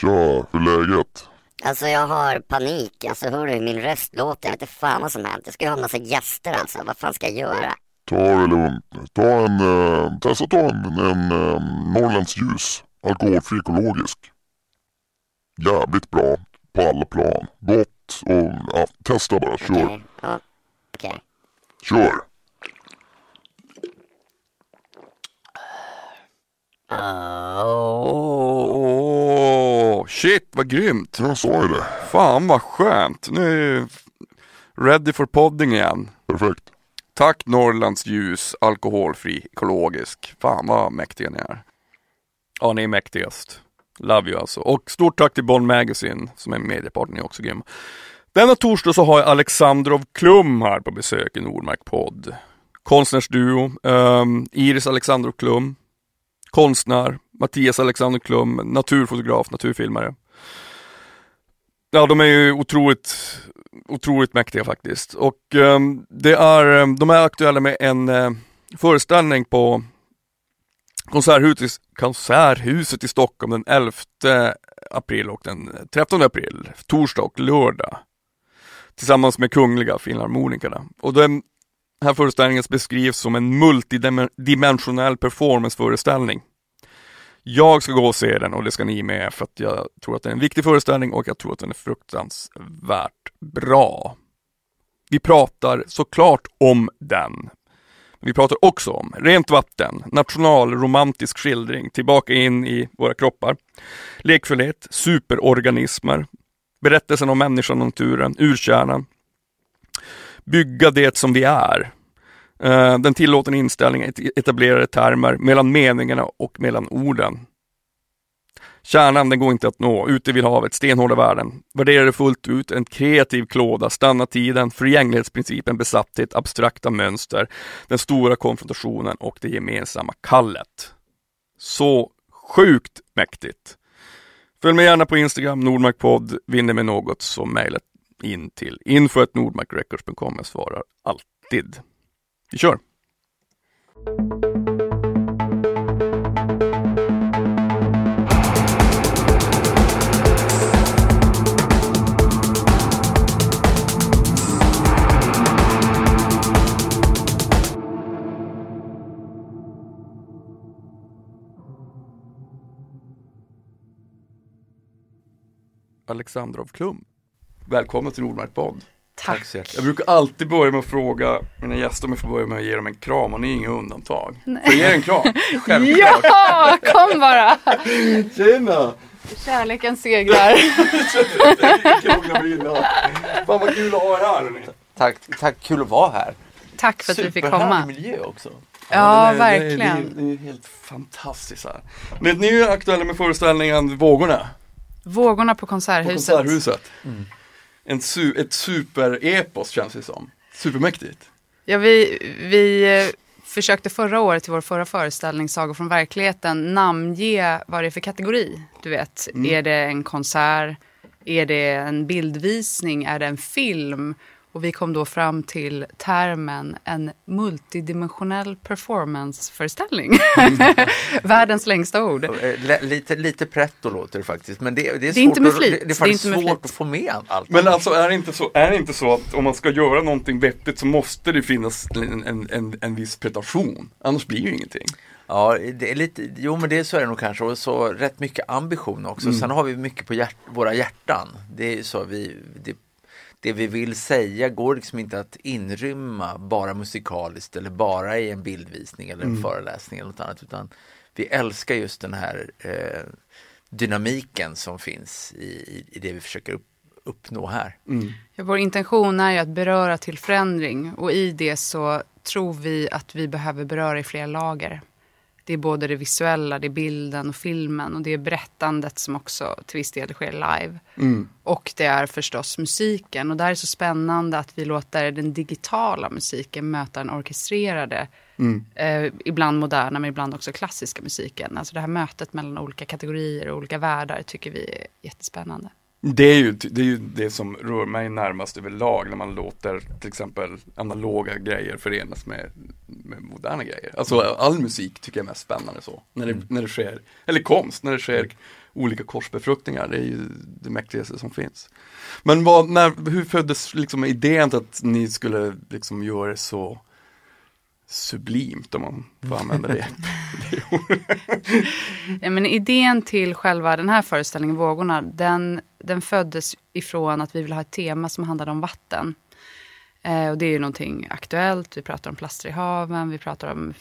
Tja, hur är läget? Alltså jag har panik, alltså hör du hur min röst låter? Jag vet inte fan vad som hänt. Jag ska ju ha en massa gäster alltså, vad fan ska jag göra? Ta det lugnt. Ta en, eh, testa ta en, en eh, Norrlands ljus. Alkoholfri ekologisk. Jävligt bra på alla plan. Gott och ja, testa bara. Kör. Okej, ja, okej. Kör. Shit vad grymt. Jag sa ju det. Fan vad skönt. Nu är jag ready for podding igen. Perfekt. Tack Norrlands ljus, alkoholfri, ekologisk. Fan vad mäktiga ni är. Ja, ni är mäktigast. Love you alltså. Och stort tack till Bond Magazine som är mediepartner, ni är också grymma. Denna torsdag så har jag Alexandrov Klum här på besök i Nordmark podd. Konstnärsduo, um, Iris Alexandrov Klum, konstnär, Mattias Alexander Klum, naturfotograf, naturfilmare. Ja, de är ju otroligt, otroligt mäktiga faktiskt. Och eh, det är, ehm, de är aktuella med en eh, föreställning på Konserthuset, Konserthuset i Stockholm den 11 april och den 13 april, torsdag och lördag. Tillsammans med Kungliga Filharmonikerna. Och den här föreställningen beskrivs som en multidimensionell performanceföreställning. Jag ska gå och se den och det ska ni med för att jag tror att det är en viktig föreställning och jag tror att den är fruktansvärt bra. Vi pratar såklart om den. Vi pratar också om rent vatten, nationalromantisk skildring, tillbaka in i våra kroppar, lekfullhet, superorganismer, berättelsen om människan och naturen, urkärnan, bygga det som vi är. Eh, den tillåtna inställningen etablerade termer mellan meningarna och mellan orden. Kärnan den går inte att nå, ute vid havet, stenhårda världen. Värderade fullt ut, en kreativ klåda, stanna tiden, förgänglighetsprincipen, besatthet, abstrakta mönster, den stora konfrontationen och det gemensamma kallet. Så sjukt mäktigt. Följ mig gärna på Instagram, Nordmarkpodd, vinner med något så mejlet in till info.nordmarkrecords.com. Jag svarar alltid. Vi kör! Alexandrov Klum. Välkommen till Nordmark Bond! Tack. så Jag brukar alltid börja med att fråga mina gäster om jag får börja med att ge dem en kram och ni är inga undantag. Får jag ge er en kram? Självklart. Ja, kom bara! Tjena! Kärleken segrar. Fan vad kul att ha er här. Tack, tack, kul att vara här. Tack för att vi fick komma. miljö också. Ja, det är- verkligen. Det är, det är helt fantastiskt här. Men ni är aktuella med föreställningen Vågorna Vågorna på på Konserthuset. Konserthuset. En su- ett superepos känns det som. Supermäktigt. Ja, vi, vi eh, försökte förra året i vår förra föreställning Sagor från verkligheten namnge vad det är för kategori. Du vet, är det en konsert? Är det en bildvisning? Är det en film? Och vi kom då fram till termen en multidimensionell performanceföreställning. Världens längsta ord. Eh, l- Lite, lite pretto låter det faktiskt. Men det, det är, Det är svårt att. Det, det är Det är faktiskt inte med svårt flit. att få med allt. Men alltså är det, inte så, är det inte så att om man ska göra någonting vettigt så måste det finnas en, en, en, en viss pretension. Annars blir det ju ingenting. Ja, det är lite, jo men det är så är det nog kanske och så rätt mycket ambition också. Sen har vi mycket på hjärt, våra hjärtan. Det är så vi, det, det vi vill säga går liksom inte att inrymma bara musikaliskt eller bara i en bildvisning eller en föreläsning eller något annat. Utan vi älskar just den här eh, dynamiken som finns i, i, det vi försöker upp, uppnå här. Ja, vår intention är ju att beröra till förändring och i det så tror vi att vi behöver beröra i flera lager. Det är både det visuella, det är bilden och filmen och det är berättandet som också till viss del sker live. Och det är förstås musiken och där är det så spännande att vi låter den digitala musiken möta den orkestrerade, eh, ibland moderna men ibland också klassiska musiken. Alltså det här mötet mellan olika kategorier och olika världar tycker vi är jättespännande. Det är, ju, det är ju det som rör mig närmast överlag när man låter till exempel analoga grejer förenas med, med moderna grejer. Alltså all musik tycker jag är mest spännande så. När det, när det sker, eller konst, när det sker olika korsbefruktningar. Det är ju det mäktigaste som finns. Men vad, när, hur föddes liksom idén att ni skulle liksom göra det så sublimt om man får använda det. ja, men idén till själva den här föreställningen, Vågorna, den, den föddes ifrån att vi ville ha ett tema som handlade om vatten. Eh, och det är ju någonting aktuellt. Vi pratar om plaster i haven, vi pratar om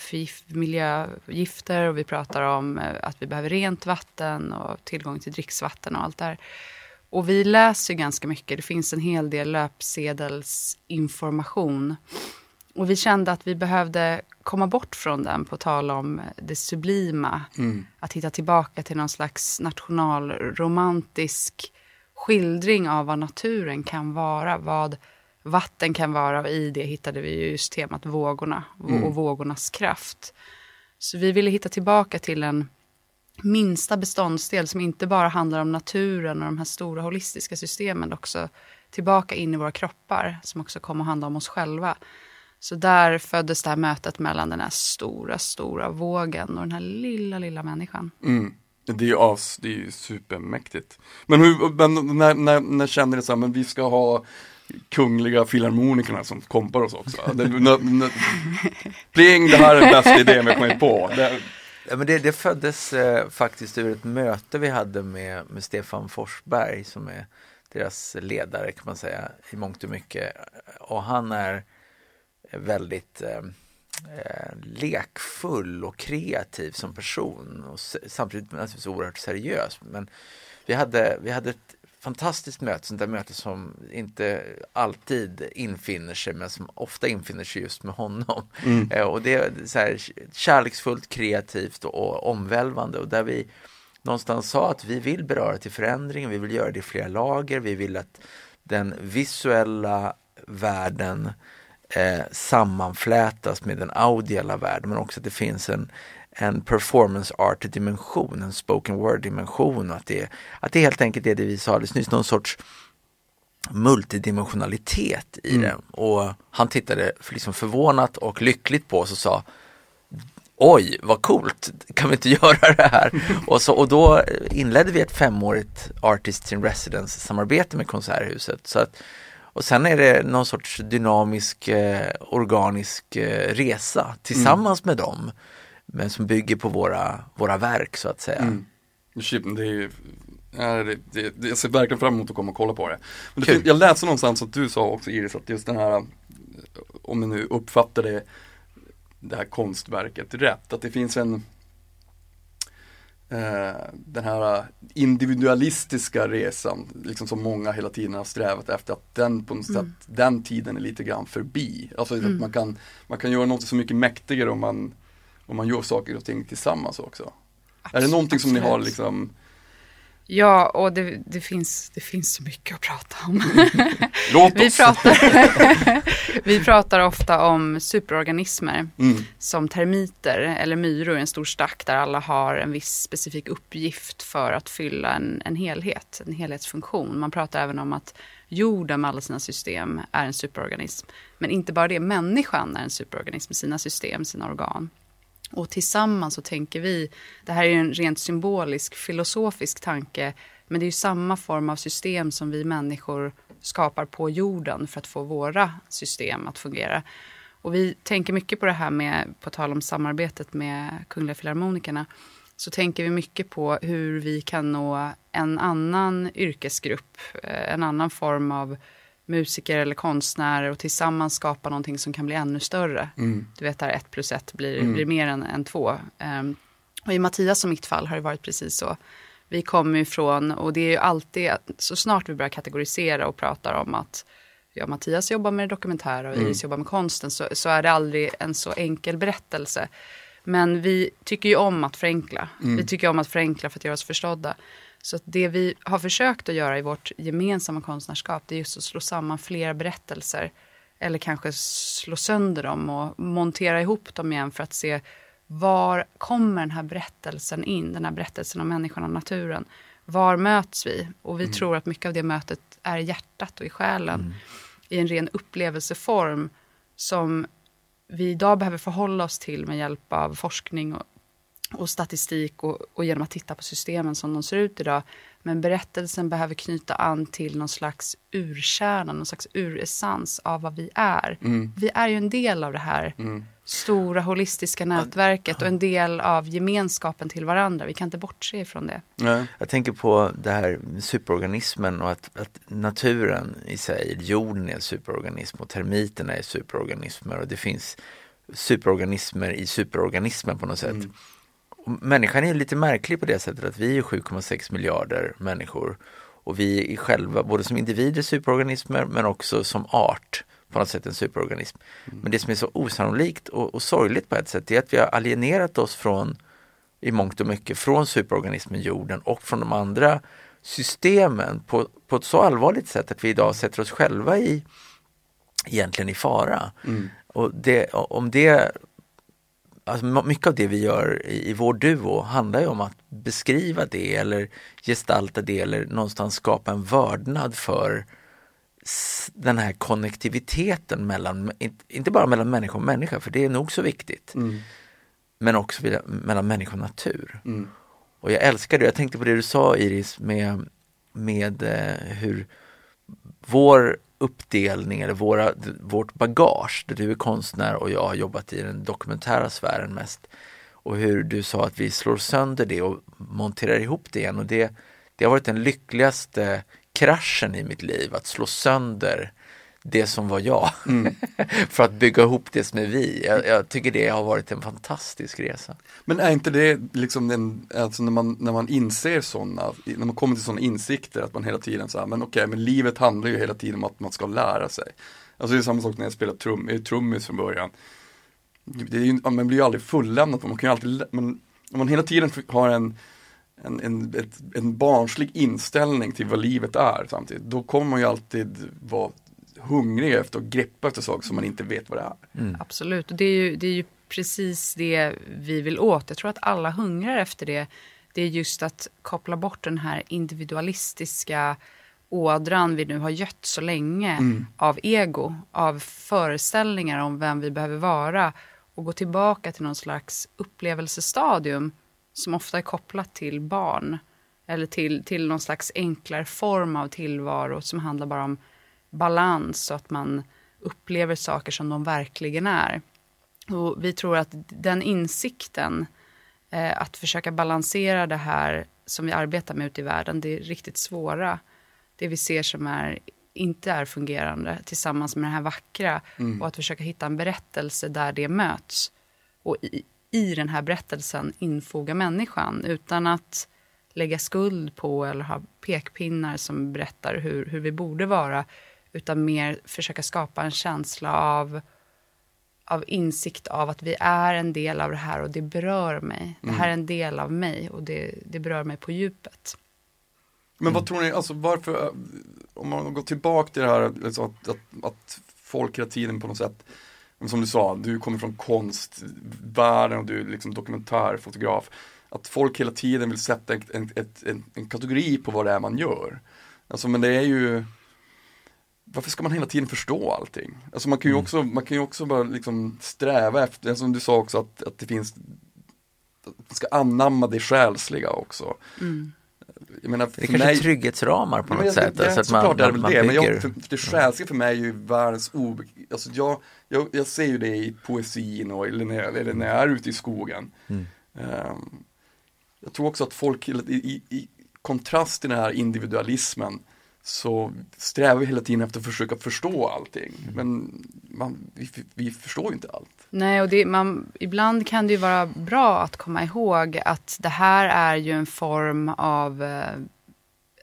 miljögifter och vi pratar om eh, att vi behöver rent vatten och tillgång till dricksvatten och allt det här. Och vi läser ganska mycket. Det finns en hel del löpsedelsinformation och vi kände att vi behövde komma bort från den på tal om det sublima. Mm. Att hitta tillbaka till någon slags nationalromantisk skildring av vad naturen kan vara. Vad vatten kan vara och i det hittade vi just temat vågorna mm. och vågornas kraft. Så vi ville hitta tillbaka till en minsta beståndsdel som inte bara handlar om naturen och de här stora holistiska systemen, också tillbaka in i våra kroppar som också kommer att handla om oss själva. Så där föddes det här mötet mellan den här stora, stora vågen och den här lilla, lilla människan. Mm. Det är ju as, det är ju supermäktigt. Men, hur, men när, när, när kände ni så här, men vi ska ha Kungliga Filharmonikerna som kompar oss också. Det, pling, det här är den bästa idén vi kommit på. Det, Ja, men det, det föddes eh, faktiskt ur ett möte vi hade med, med Stefan Forsberg som är deras ledare kan man säga i mångt och mycket. Och han är väldigt eh, eh, lekfull och kreativ som person och samtidigt naturligtvis oerhört seriös. Men vi hade, vi hade ett fantastiskt möte, sånt där möte som inte alltid infinner sig men som ofta infinner sig just med honom. Mm. Eh, och det är så här, kärleksfullt, kreativt och omvälvande och där vi någonstans sa att vi vill beröra till förändring, vi vill göra det i flera lager, vi vill att den visuella världen eh, sammanflätas med den audiella världen men också att det finns en, en performance art dimension, en spoken word dimension att det, att det helt enkelt är det vi sa alldeles nyss, någon sorts multidimensionalitet i mm. det. Och han tittade liksom förvånat och lyckligt på oss och sa Oj, vad coolt, kan vi inte göra det här? och, så, och då inledde vi ett femårigt Artists in Residence samarbete med Konserthuset. Så att och sen är det någon sorts dynamisk, eh, organisk eh, resa tillsammans mm. med dem. Men som bygger på våra, våra verk så att säga. Mm. Det är det, det, det, jag ser verkligen fram emot att komma och kolla på det. Men det finns, jag läste någonstans att du sa också Iris att just den här, om jag nu uppfattade det här konstverket rätt, att det finns en den här individualistiska resan, liksom som många hela tiden har strävat efter, att den på något mm. sätt, den tiden är lite grann förbi. Alltså mm. att man kan, man kan göra något så mycket mäktigare om man, om man gör saker och ting tillsammans också. Absolut. Är det någonting som ni har liksom Ja, och det, det, finns, det finns så mycket att prata om. Låt oss. vi, pratar, vi pratar ofta om superorganismer mm. som termiter eller myror, en stor stack där alla har en viss specifik uppgift för att fylla en, en helhet, en helhetsfunktion. Man pratar även om att jorden med alla sina system är en superorganism. Men inte bara det, människan är en superorganism med sina system, sina organ. Och tillsammans så tänker vi, det här är ju en rent symbolisk, filosofisk tanke, men det är ju samma form av system som vi människor skapar på jorden för att få våra system att fungera. Och vi tänker mycket på det här med, på tal om samarbetet med Kungliga Filharmonikerna, så tänker vi mycket på hur vi kan nå en annan yrkesgrupp, eh, en annan form av musiker eller konstnärer och tillsammans skapa någonting som kan bli ännu större. Mm. Du vet, där ett plus ett blir, mm. blir mer än, än två. Um, och i Mattias och mitt fall har det varit precis så. Vi kommer ifrån, och det är ju alltid, så snart vi börjar kategorisera och pratar om att ja, Mattias jobbar med det dokumentära och mm. Iris jobbar med konsten, så, så är det aldrig en så enkel berättelse. Men vi tycker ju om att förenkla. Mm. Vi tycker om att förenkla för att göra oss förstådda. Så det vi har försökt att göra i vårt gemensamma konstnärskap, det är just att slå samman flera berättelser. Eller kanske slå sönder dem och montera ihop dem igen för att se var kommer den här berättelsen in, den här berättelsen om människan och naturen. Var möts vi? Och vi mm. tror att mycket av det mötet är i hjärtat och i själen. Mm. I en ren upplevelseform som vi idag behöver förhålla oss till med hjälp av forskning och och statistik och, och genom att titta på systemen som de ser ut idag. Men berättelsen behöver knyta an till någon slags urkärna, någon slags uressens av vad vi är. Vi är ju en del av det här stora holistiska nätverket och en del av gemenskapen till varandra. Vi kan inte bortse ifrån det. Nej. Jag tänker på det här med superorganismen och att, att naturen i sig, jorden är en superorganism och termiterna är superorganismer och det finns superorganismer i superorganismen på något sätt. Och människan är lite märklig på det sättet att vi är 7,6 miljarder människor och vi är själva, både som individer superorganismer men också som art på något sätt en superorganism. Men det som är så osannolikt och, och sorgligt på ett sätt är att vi har alienerat oss från i mångt och mycket från superorganismen jorden och från de andra systemen på, på ett så allvarligt sätt att vi idag sätter oss själva i egentligen i fara. Och det, om det Alltså mycket av det vi gör i, i vår duo handlar ju om att beskriva det eller gestalta det eller någonstans skapa en vördnad för den här konnektiviteten mellan, inte- bara mellan människa och människa, för det är nog så viktigt, men också mellan människa och natur. Och jag älskar det, jag tänkte på det du sa Iris med, med eh, hur vår uppdelning eller våra, vårt bagage, där du är konstnär och jag har jobbat i den dokumentära sfären mest. Och hur du sa att vi slår sönder det och monterar ihop det igen och det, det har varit den lyckligaste kraschen i mitt liv, att slå sönder det som var jag. För att bygga ihop det som är vi. Jag, jag tycker det har varit en fantastisk resa. Men är inte det liksom en, alltså när man, när man inser sådana, när man kommer till sådana insikter att man hela tiden här, men okej, men livet handlar ju hela tiden om att man ska lära sig. Alltså det är samma sak när jag spelar trum, jag är trummis från början. Det är ju, man blir ju aldrig fullämnad, man kan ju alltid, men om man hela tiden har en en, en, ett, en barnslig inställning till vad livet är samtidigt, då kommer man ju alltid vara hungrig efter att greppa efter saker som man inte vet vad det är. Absolut, och det är, ju, det är ju precis det vi vill åt. Jag tror att alla hungrar efter det. Det är just att koppla bort den här individualistiska ådran vi nu har gött så länge av ego, av föreställningar om vem vi behöver vara och gå tillbaka till någon slags upplevelsestadium som ofta är kopplat till barn eller till, till någon slags enklare form av tillvaro som handlar bara om balans så att man upplever saker som de verkligen är. Och vi tror att den insikten, eh, att försöka balansera det här som vi arbetar med ute i världen, det är riktigt svåra. Det vi ser som är, inte är fungerande tillsammans med det här vackra och att försöka hitta en berättelse där det möts. Och i, i den här berättelsen infoga människan utan att lägga skuld på eller ha pekpinnar som berättar hur, hur vi borde vara utan mer försöka skapa en känsla av, av insikt av att vi är en del av det här och det berör mig. Det här är en del av mig och det, det berör mig på djupet. Men vad tror ni, alltså varför, om man går tillbaka till det här alltså att, att, att folk hela tiden på något sätt, som du sa, du kommer från konstvärlden och du är liksom dokumentärfotograf. Att folk hela tiden vill sätta en, en, en, en kategori på vad det är man gör. Alltså men det är ju varför ska man hela tiden förstå allting? Alltså man kan ju också, man kan ju också bara liksom sträva efter, som du sa också att, att det finns att man ska anamma det själsliga också. Jag menar, Det för är kanske mig- trygghetsramar på Ja, något men sätt. Det, alltså att man, såklart är det väl man det, men bygger- jag, för, för det själsliga för mig är ju världens obe... Alltså jag, jag, jag ser ju det i poesin och eller när, jag, eller när jag är ute i skogen. Mm. Ehm, jag tror också att folk, i, i, i kontrast till den här individualismen så strävar vi hela tiden efter att försöka förstå allting. Mm. Men man, vi, vi förstår ju inte allt. Nej, och det, man, ibland kan det ju vara bra att komma ihåg att det här är ju en form av eh,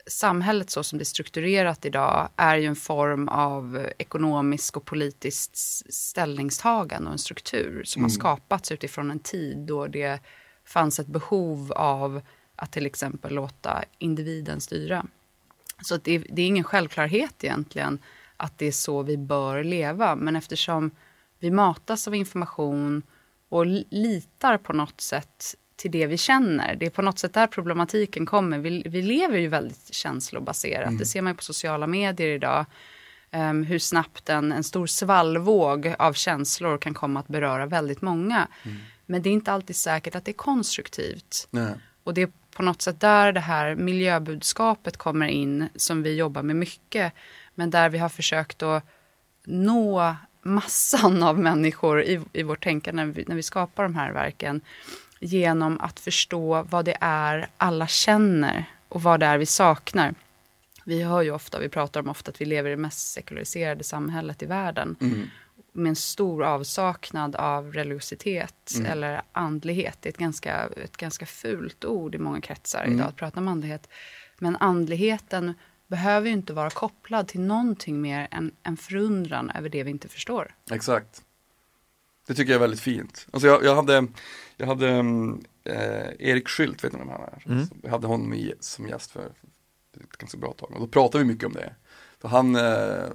samhället så som det är strukturerat idag är ju en form av ekonomisk och politiskt ställningstagande och en struktur som har skapats utifrån en tid då det fanns ett behov av att till exempel låta individen styra. Så det, det är ingen självklarhet egentligen att det är så vi bör leva. Men eftersom vi matas av information och li- litar på något sätt till det vi känner. Det är på något sätt där problematiken kommer. Vi, vi lever ju väldigt känslobaserat. Det ser man ju på sociala medier idag. Ehm, hur snabbt en, en stor svallvåg av känslor kan komma att beröra väldigt många. Men det är inte alltid säkert att det är konstruktivt. Nej. Och det är på något sätt där det här miljöbudskapet kommer in som vi jobbar med mycket. Men där vi har försökt att nå massan av människor i, i vårt tänkande när vi, när vi skapar de här verken. Genom att förstå vad det är alla känner och vad det är vi saknar. Vi hör ju ofta, vi pratar om ofta att vi lever i det mest sekulariserade samhället i världen. Mm. Med en stor avsaknad av religiositet Mm. eller andlighet. Det är ett ganska, ett ganska fult ord i många kretsar Mm. idag att prata om andlighet. Men andligheten behöver ju inte vara kopplad till någonting mer än en förundran över det vi inte förstår. Exakt. Det tycker jag är väldigt fint. Alltså jag, jag hade, jag hade eh, Erik Skylt, vet ni vem han är? Mm. Jag hade honom i, som gäst för ett ganska bra tag. Och då pratade vi mycket om det. För han, eh,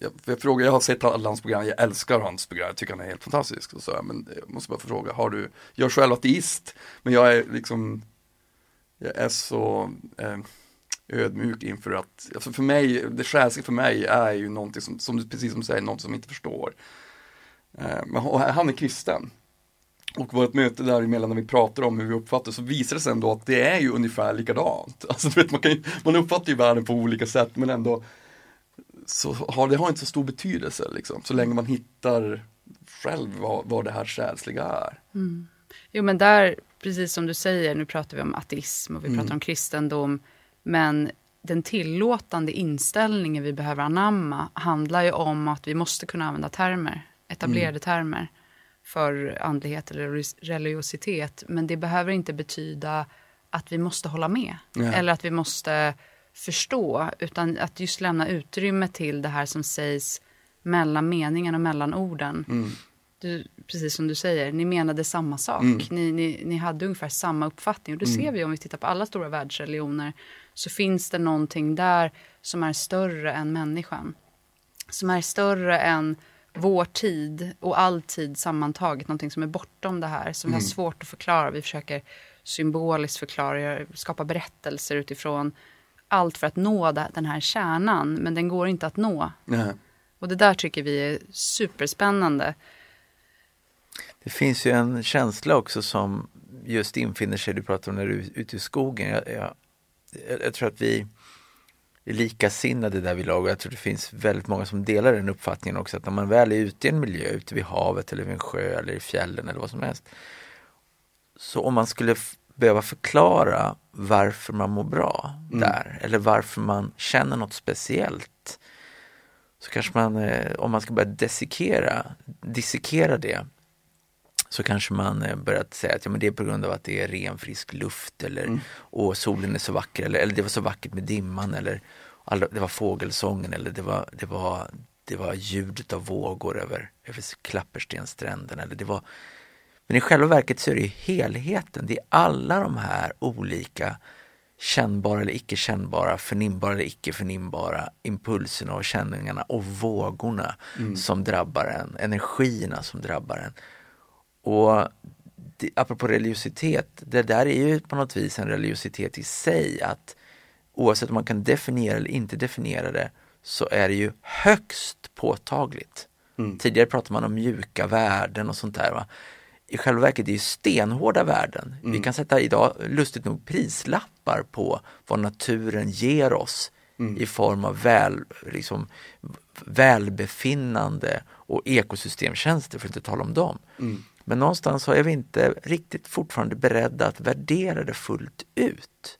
jag, jag frågade, jag har sett alla hans program, jag älskar hans program, jag tycker han är helt fantastisk. Och så, jag, men jag måste bara få fråga, har du, jag är själv ateist, men jag är liksom, jag är så eh, ödmjuk inför att, alltså för mig, det själsliga för mig är ju någonting som, som du- precis som du säger, någonting som inte förstår. Eh, men han- han är kristen. Och vårt möte däremellan när vi pratar om hur vi uppfattar så visar det sig ändå att det är ju ungefär likadant. Alltså, du vet, man, kan ju, man uppfattar ju världen på olika sätt men ändå så har det har inte så stor betydelse liksom, så länge man hittar själv vad, vad det här själsliga är. Jo men där, precis som du säger, nu pratar vi om ateism och vi Mm. pratar om kristendom. Men den tillåtande inställningen vi behöver anamma handlar ju om att vi måste kunna använda termer, etablerade Mm. termer för andlighet eller religios- religiositet. Men det behöver inte betyda att vi måste hålla med. Nej. Eller att vi måste förstå. Utan att just lämna utrymme till det här som sägs mellan meningen och mellan orden. Mm. Du, precis som du säger, ni menade samma sak. Mm. Ni, ni, ni hade ungefär samma uppfattning. Och det ser vi om vi tittar på alla stora världsreligioner. Så finns det någonting där som är större än människan. Som är större än vår tid och all tid sammantaget. Någonting som är bortom det här. Som vi har svårt att förklara. Vi försöker symboliskt förklara, skapa berättelser utifrån allt för att nå den här kärnan. Men den går inte att nå. Nej. Och det där tycker vi är superspännande. Det finns ju en känsla också som just infinner sig, du pratar om när du är ute i skogen. Jag, jag, jag, tror att vi är likasinnade där vi lag och jag tror det finns väldigt många som delar den uppfattningen också att när man väl är ute i en miljö, ute vid havet eller vid en sjö eller i fjällen eller vad som helst. Så om man skulle behöva förklara varför man mår bra där eller varför man känner något speciellt så kanske man, eh, om man ska börja dissekera, dissekera det så kanske man eh, börjat säga att ja, men det är på grund av att det är ren frisk luft eller och solen är så vacker eller, eller det var så vackert med dimman eller alla, det var fågelsången eller det var, det var, det var ljudet av vågor över, över Klapperstenstränderna eller det var men i själva verket så är det ju helheten, det är alla de här olika kännbara eller icke kännbara, förnimbara eller icke förnimbara impulserna och känningarna och vågorna som drabbar en, energierna som drabbar en. Och det, apropå religiositet, det där är ju på något vis en religiositet i sig att oavsett om man kan definiera eller inte definiera det så är det ju högst påtagligt. Tidigare pratade man om mjuka värden och sånt där. Va? I själva verket är ju stenhårda värden. Vi kan sätta idag, lustigt nog, prislappar på vad naturen ger oss i form av väl, liksom, välbefinnande och ekosystemtjänster, för att inte tala om dem. Men någonstans så är vi inte riktigt fortfarande beredda att värdera det fullt ut.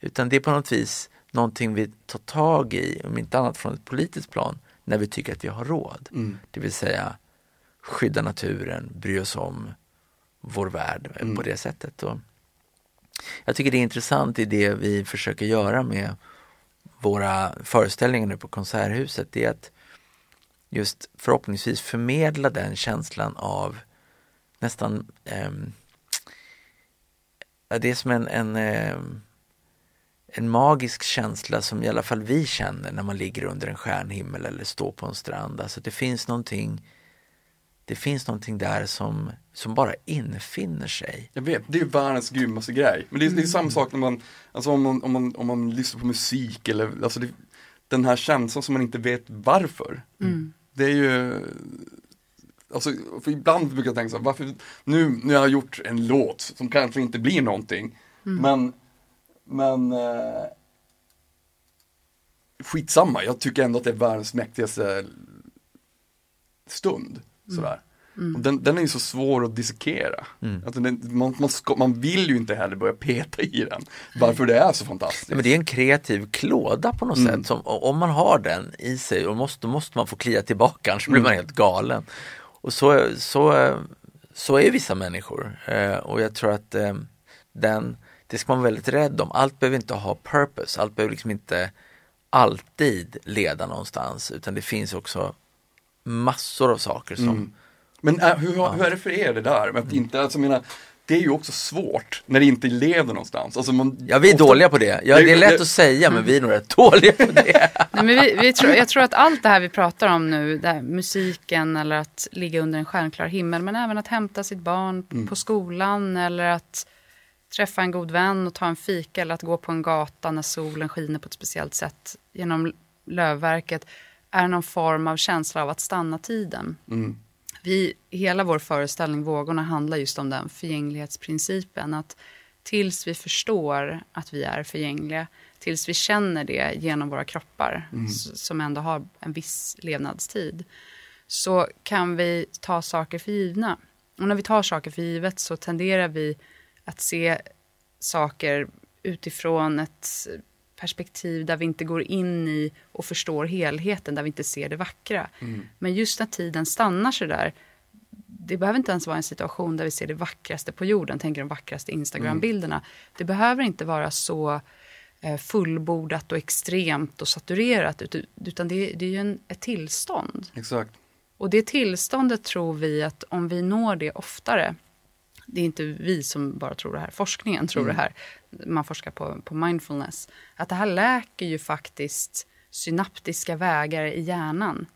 Utan det är på något vis någonting vi tar tag i, om inte annat från ett politiskt plan, när vi tycker att vi har råd. Det vill säga skydda naturen, bry oss om vår värld på det sättet. Och jag tycker det är intressant i det vi försöker göra med våra föreställningar nu på Konserthuset, det är att just förhoppningsvis förmedla den känslan av nästan ja, det är som en, en, ehm, en magisk känsla som i alla fall vi känner när man ligger under en stjärnhimmel eller står på en strand. Alltså det finns någonting det finns någonting där som, som bara infinner sig. Jag vet, det är världens grymmaste grej. Men det är, det är samma sak när man, alltså om man, om man, om man lyssnar på musik eller, alltså det, den här känslan som man inte vet varför. Det är ju, alltså, för ibland brukar jag tänka så här, varför, nu, nu har jag gjort en låt som kanske inte blir någonting, men, men eh, skitsamma, jag tycker ändå att det är världens mäktigaste stund. Sådär. Och den, den är ju så svår att dissekera. Alltså den, man, man, ska, man vill ju inte heller börja peta i den. Varför det är så fantastiskt. Nej, men det är en kreativ klåda på något sätt. Som, om man har den i sig, och måste, måste man få klia tillbaka, annars blir man helt galen. Och så, så, så är vissa människor. Eh, och jag tror att eh, den, det ska man vara väldigt rädd om. Allt behöver inte ha purpose, allt behöver liksom inte alltid leda någonstans. Utan det finns också massor av saker som Men äh, hur, hur är det för er det där? Med att inte, alltså, menar, det är ju också svårt när det inte leder någonstans. Alltså, man, Ja, vi är ofta- dåliga på det. Ja, det är lätt det- att säga, men vi är nog rätt dåliga på det. Nej, men vi, vi tror, jag tror att allt det här vi pratar om nu, det här, musiken eller att ligga under en stjärnklar himmel, men även att hämta sitt barn på skolan eller att träffa en god vän och ta en fika eller att gå på en gata när solen skiner på ett speciellt sätt genom lövverket är någon form av känsla av att stanna tiden. Mm. Vi, hela vår föreställning Vågorna handlar just om den förgänglighetsprincipen. Att tills vi förstår att vi är förgängliga, tills vi känner det genom våra kroppar, s- som ändå har en viss levnadstid, så kan vi ta saker för givna. Och när vi tar saker för givet så tenderar vi att se saker utifrån ett perspektiv där vi inte går in i och förstår helheten, där vi inte ser det vackra. Men just när tiden stannar så där, det behöver inte ens vara en situation där vi ser det vackraste på jorden, tänker de vackraste Instagram-bilderna. Det behöver inte vara så eh, fullbordat och extremt och saturerat, ut- utan det, det är ju en, ett tillstånd. Exakt. Och det tillståndet tror vi att om vi når det oftare, det är inte vi som bara tror det här, forskningen tror det här, man forskar på, på mindfulness, att det här läker ju faktiskt synaptiska vägar i hjärnan.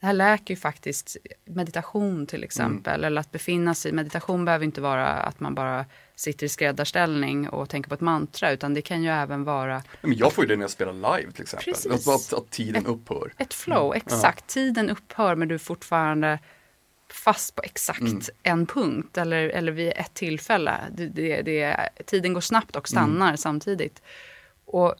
Det här läker ju faktiskt meditation till exempel, eller att befinna sig, meditation behöver inte vara att man bara sitter i skräddarställning och tänker på ett mantra, utan det kan ju även vara Men jag får ju det när jag spelar live till exempel. Att, att, att tiden upphör. Ett flow, exakt. Tiden upphör men du fortfarande fast på exakt en punkt eller, eller vid ett tillfälle. Det, det, det, tiden går snabbt och stannar samtidigt. Och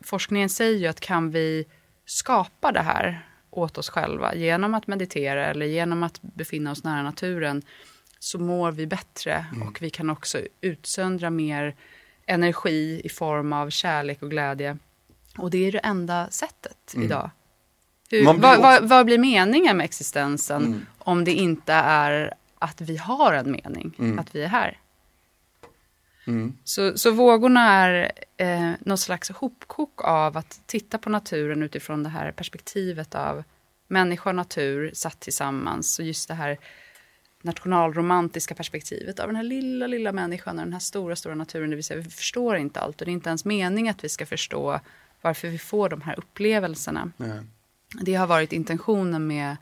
forskningen säger ju att kan vi skapa det här åt oss själva genom att meditera eller genom att befinna oss nära naturen så mår vi bättre och vi kan också utsöndra mer energi i form av kärlek och glädje. Och det är det enda sättet idag. Hur, blir vad, vad, vad blir meningen med existensen om det inte är att vi har en mening, att vi är här? Så, så vågorna är eh, någon slags hopkok av att titta på naturen utifrån det här perspektivet av människa och natur satt tillsammans. Och just det här nationalromantiska perspektivet av den här lilla, lilla människan och den här stora, stora naturen. Det vill säga, vi förstår inte allt och det är inte ens mening att vi ska förstå varför vi får de här upplevelserna. Nej. Det har varit intentionen med,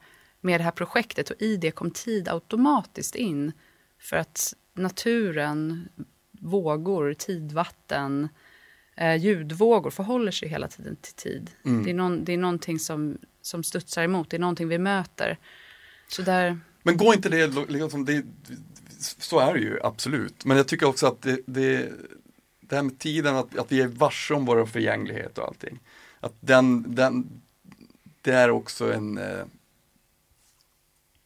med det här projektet och i det kom tid automatiskt in. För att naturen, vågor, tidvatten, eh, ljudvågor förhåller sig hela tiden till tid. Det, är någon, det är någonting som, som studsar emot, det är någonting vi möter. Så där, Men går inte det, liksom, det, så är det ju absolut. Men jag tycker också att det, det, det här med tiden, att, att vi är varse om vår förgänglighet och allting. Att den, den, det är också en, eh,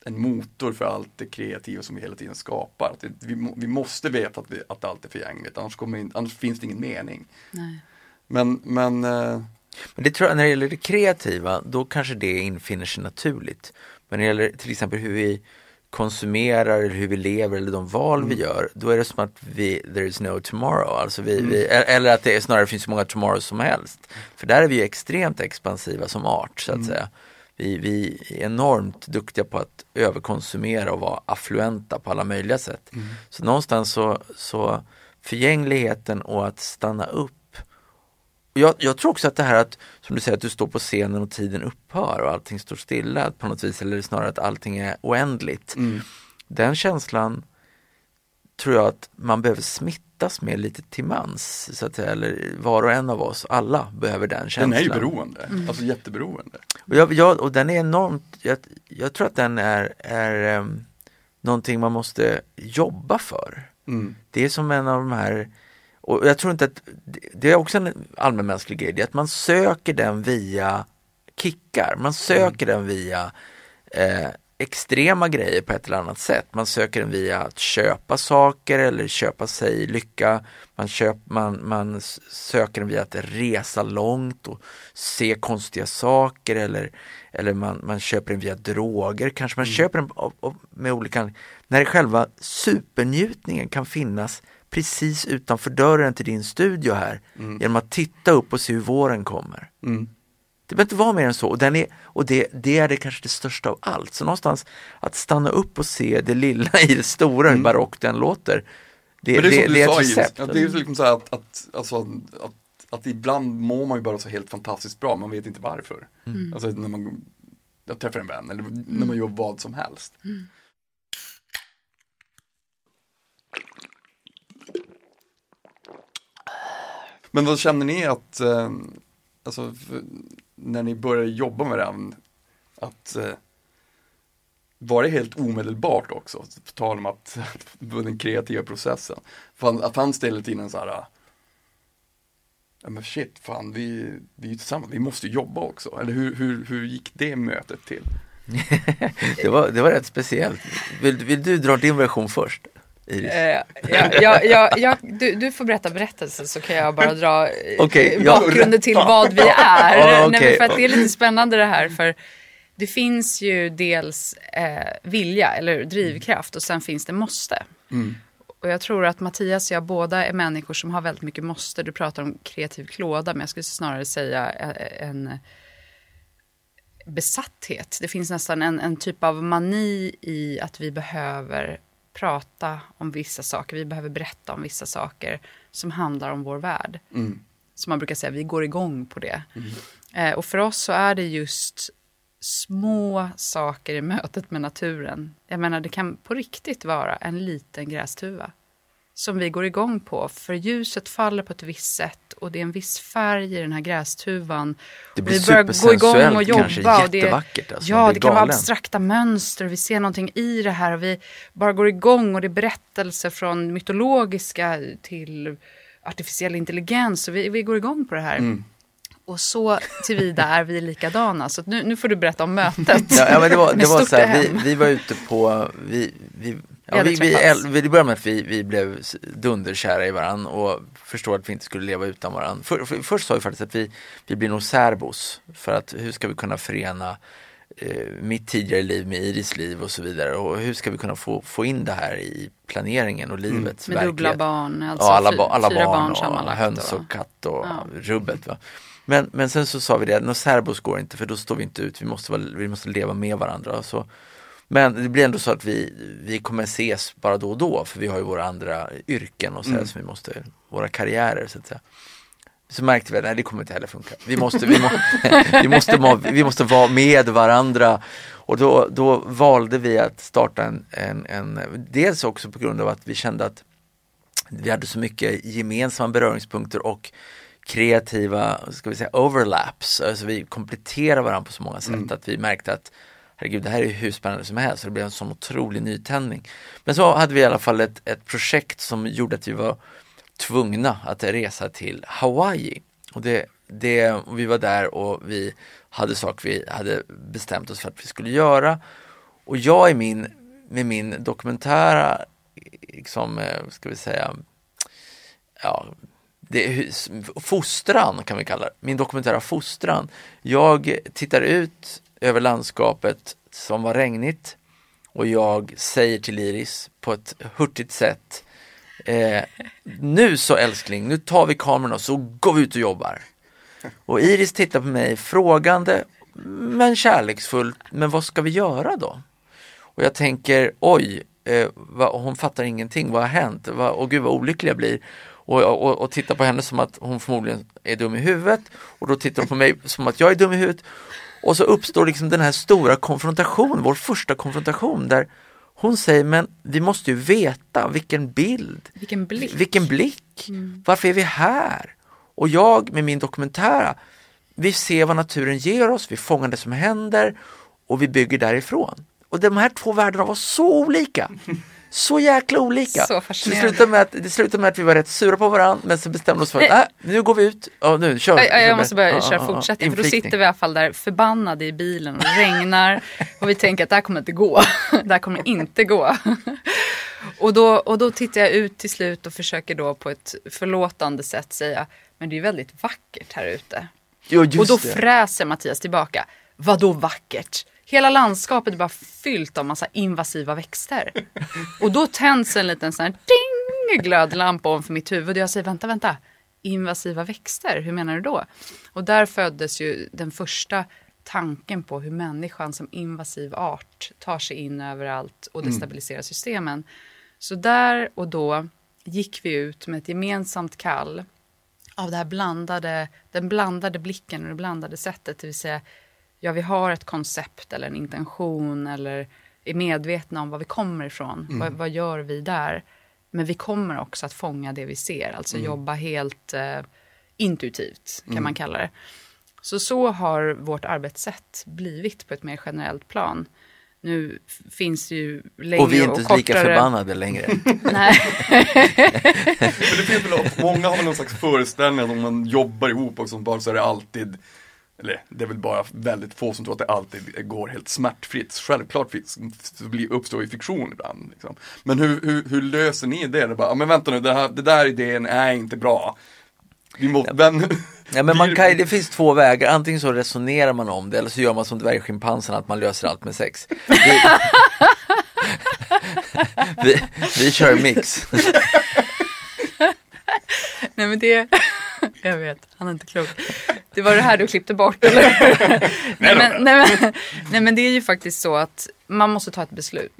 en motor för allt det kreativa som vi hela tiden skapar. Att det, vi, vi måste veta att, vi, att allt är förgängligt, annars, kommer in, annars finns det ingen mening. nej. Men, men eh, Men det tror jag, när det gäller det kreativa, då kanske det infinner sig naturligt. Men när det gäller till exempel hur vi konsumerar eller hur vi lever eller de val vi gör, då är det som att vi, there is no tomorrow. Alltså vi, vi, eller att det är, snarare finns så många tomorrows som helst. För där är vi ju extremt expansiva som art så att säga. Vi, vi är enormt duktiga på att överkonsumera och vara affluenta på alla möjliga sätt. Så någonstans så, så förgängligheten och att stanna upp jag, jag tror också att det här att, som du säger, att du står på scenen och tiden upphör och allting står stilla på något vis, eller snarare att allting är oändligt. Den känslan tror jag att man behöver smittas med lite till mans, så att säga, eller var och en av oss, alla behöver den den känslan. är ju beroende, alltså jätteberoende. Och, jag, jag, och den är enormt, jag, jag tror att den är, är um, någonting man måste jobba för. Mm. Det är som en av de här och jag tror inte att, det är också en allmänmänsklig grej, det är att man söker den via kickar, man söker den via eh, extrema grejer på ett eller annat sätt. Man söker den via att köpa saker eller köpa sig lycka. Man, köp, man, man söker den via att resa långt och se konstiga saker eller, eller man, man köper den via droger. Kanske man mm. köper den av, av, med olika När själva supernjutningen kan finnas precis utanför dörren till din studio här mm. genom att titta upp och se hur våren kommer. Mm. Det behöver inte vara mer än så och, den är, och det, det är det kanske det största av allt. Så någonstans att stanna upp och se det lilla i det stora, mm. hur barockt den låter. Det, det, det, det är ett recept. Ja, det är liksom så att, att, alltså, att, att ibland mår man ju bara så helt fantastiskt bra, man vet inte varför. Mm. Alltså när man jag träffar en vän eller när man gör vad som helst. Mm. Men vad känner ni att, eh, alltså, när ni började jobba med den, att eh, var det helt omedelbart också? På tal om att, den kreativa processen. fanns det hela tiden så här, ja men shit, fan vi, vi är tillsammans, vi måste jobba också. Eller hur, hur, hur gick det mötet till? det, var, det var rätt speciellt. Vill, vill du dra din version först? Iris? Eh, ja, ja, ja, du, du får berätta berättelsen så kan jag bara dra eh, okay, bakgrunden till vad vi är. okay. Nej, för att det är lite spännande det här. För det finns ju dels eh, vilja eller drivkraft och sen finns det måste. Mm. Och jag tror att Mattias och jag båda är människor som har väldigt mycket måste. Du pratar om kreativ klåda men jag skulle snarare säga eh, en besatthet. Det finns nästan en, en typ av mani i att vi behöver prata om vissa saker, vi behöver berätta om vissa saker som handlar om vår värld. Mm. Som man brukar säga, vi går igång på det. Mm. Eh, och för oss så är det just små saker i mötet med naturen. Jag menar, det kan på riktigt vara en liten grästuva som vi går igång på. För ljuset faller på ett visst sätt och det är en viss färg i den här grästuvan. Det blir vi börjar gå igång och jobba. Kanske, och det, jättevackert. Alltså, ja, det kan vara abstrakta mönster. Vi ser någonting i det här och vi bara går igång och det är berättelser från mytologiska till artificiell intelligens. Och vi, vi går igång på det här. Mm. Och så tillvida är vi likadana. Så nu, nu får du berätta om mötet. ja, men det var, det var så här, vi, vi var ute på, vi, vi Ja, vi, vi, det började med att vi, vi blev dunderkära i varandra och förstod att vi inte skulle leva utan varandra. För, för, först sa vi faktiskt att vi, vi blir nog särbos för att hur ska vi kunna förena eh, mitt tidigare liv med Iris liv och så vidare och hur ska vi kunna få, få in det här i planeringen och mm. livets mm. Med dubbla barn, alltså ja, alla, alla fyra barn, barn och höns och katt och ja. rubbet. Va? Men, men sen så sa vi det, särbos går inte för då står vi inte ut, vi måste, vi måste leva med varandra. Så men det blir ändå så att vi, vi kommer ses bara då och då för vi har ju våra andra yrken och så mm. som vi måste, våra karriärer så att säga. Så märkte vi att nej, det kommer inte heller funka. Vi måste, vi, må, vi, måste, vi måste vara med varandra och då, då valde vi att starta en, en, en, dels också på grund av att vi kände att vi hade så mycket gemensamma beröringspunkter och kreativa, ska vi säga, overlaps. Alltså vi kompletterar varandra på så många sätt mm. att vi märkte att herregud det här är hur spännande som helst. Det blev en sån otrolig nytändning. Men så hade vi i alla fall ett, ett projekt som gjorde att vi var tvungna att resa till Hawaii. Och det, det, och vi var där och vi hade saker vi hade bestämt oss för att vi skulle göra. Och jag i min, med min dokumentära, liksom, eh, ska vi säga, ja, det, fostran kan vi kalla det, min dokumentära fostran. Jag tittar ut över landskapet som var regnigt och jag säger till Iris på ett hurtigt sätt eh, Nu så älskling, nu tar vi kameran och så går vi ut och jobbar. Och Iris tittar på mig frågande men kärleksfullt, men vad ska vi göra då? Och jag tänker, oj, eh, vad, hon fattar ingenting, vad har hänt? Va, och gud vad olycklig jag blir. Och, och, och tittar på henne som att hon förmodligen är dum i huvudet och då tittar hon på mig som att jag är dum i huvudet och så uppstår liksom den här stora konfrontationen, vår första konfrontation där hon säger, men vi måste ju veta vilken bild, vilken blick, vilken blick. Mm. varför är vi här? Och jag med min dokumentära, vi ser vad naturen ger oss, vi fångar det som händer och vi bygger därifrån. Och de här två världarna var så olika. Så jäkla olika. Så det, slutade med att, det slutade med att vi var rätt sura på varandra men så bestämde vi oss för att äh, nu går vi ut. Ja, nu, kör. Jag, jag, jag måste börja Ja, köra ja, ja. fortsättning för då sitter vi i alla fall där förbannade i bilen och det regnar och vi tänker att det här kommer inte gå. Det här kommer inte gå. Och då, och då tittar jag ut till slut och försöker då på ett förlåtande sätt säga men det är väldigt vackert här ute. Just och då det. fräser Mattias tillbaka. Vad då vackert? Hela landskapet är bara fyllt av massa invasiva växter. Och då tänds en liten sån här ding glödlampa ovanför mitt huvud och jag säger vänta, vänta. Invasiva växter, hur menar du då? Och där föddes ju den första tanken på hur människan som invasiv art tar sig in överallt och destabiliserar systemen. Så där och då gick vi ut med ett gemensamt kall av det här blandade, den blandade blicken och det blandade sättet. Det vill säga, ja vi har ett koncept eller en intention eller är medvetna om var vi kommer ifrån. Vad, vad gör vi där? Men vi kommer också att fånga det vi ser, alltså jobba helt eh, intuitivt kan man kalla det. Så så har vårt arbetssätt blivit på ett mer generellt plan. Nu finns det ju längre Och vi är inte kortare... lika förbannade längre. Nej. Men det finns väl, många har väl någon slags föreställning att om man jobbar ihop och sånt bara så är det alltid eller det är väl bara väldigt få som tror att det alltid går helt smärtfritt. Självklart finns- uppstår ju fiktion ibland. Liksom. Men hur, hur, hur löser ni det? det bara, men vänta nu, det, här, det där idén är inte bra. Vi måste, vem, Ja, men man kan, det finns två vägar, antingen så resonerar man om det eller så gör man som dvärgschimpansen att man löser allt med sex. Vi, vi, vi kör mix. Nej men det, jag vet, han är inte klok. Det var det här du klippte bort eller? nej, men, nej, men, nej men det är ju faktiskt så att man måste ta ett beslut.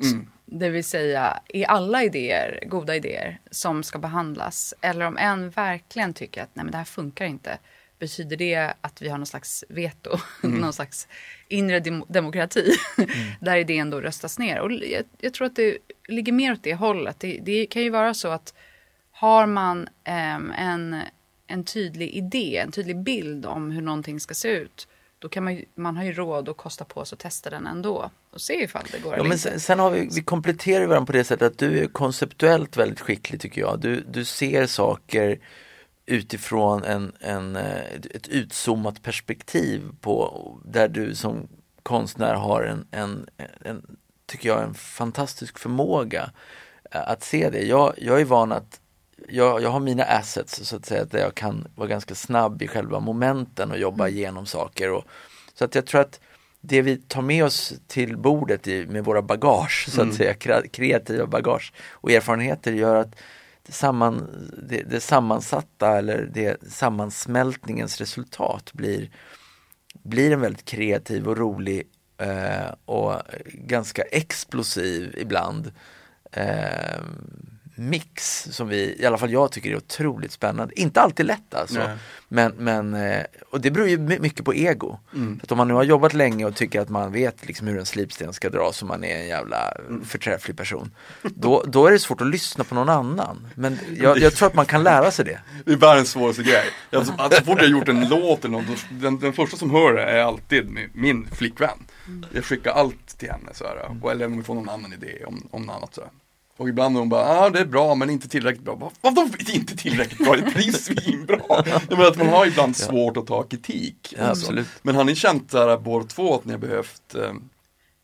Det vill säga, är alla idéer goda idéer som ska behandlas? Eller om en verkligen tycker att nej men det här funkar inte. Betyder det att vi har någon slags veto? någon slags inre dem- demokrati? där idén då röstas ner. Och jag, jag tror att det ligger mer åt det hållet. Det, det kan ju vara så att har man ehm, en, en tydlig idé, en tydlig bild om hur någonting ska se ut, då kan man, ju- man har ju råd att kosta på sig att testa den ändå och se ifall det går Ja, men sen, sen har vi, vi kompletterar varandra på det sättet att du är konceptuellt väldigt skicklig tycker jag. Du, du ser saker utifrån en, en, eh, ett utzoomat perspektiv på där du som konstnär har en, en, en tycker jag, en fantastisk förmåga eh, att se det. Jag, jag är van att jag, jag har mina assets så att säga, där jag kan vara ganska snabb i själva momenten och jobba igenom saker. Och, så att jag tror att det vi tar med oss till bordet i, med våra bagage, så att säga, kre- kreativa bagage och erfarenheter gör att det, samman, det, det sammansatta eller det sammansmältningens resultat blir, blir en väldigt kreativ och rolig eh, och ganska explosiv ibland eh, mix som vi, i alla fall jag tycker är otroligt spännande. Inte alltid lätt alltså. Nej. Men, men, eh, och det beror ju my- mycket på ego. För att om man nu har jobbat länge och tycker att man vet liksom hur en slipsten ska dras och man är en jävla förträfflig person. Då, då är det svårt att lyssna på någon annan. Men jag, jag tror att man kan lära sig det. Det är världens svåraste grej. Alltså, att så fort jag har gjort en låt eller något, den, den första som hör det är alltid min, min flickvän. Jag skickar allt till henne så här, och eller om vi får någon annan idé om, om något annat så här. Och ibland är hon bara, ja ah, det är bra men inte tillräckligt bra. Vad- Vadå inte tillräckligt bra? Det blir svinbra. Jag menar att man har ibland svårt att ta kritik. Ja, också. absolut. Men har ni känt här båda två att ni har behövt eh,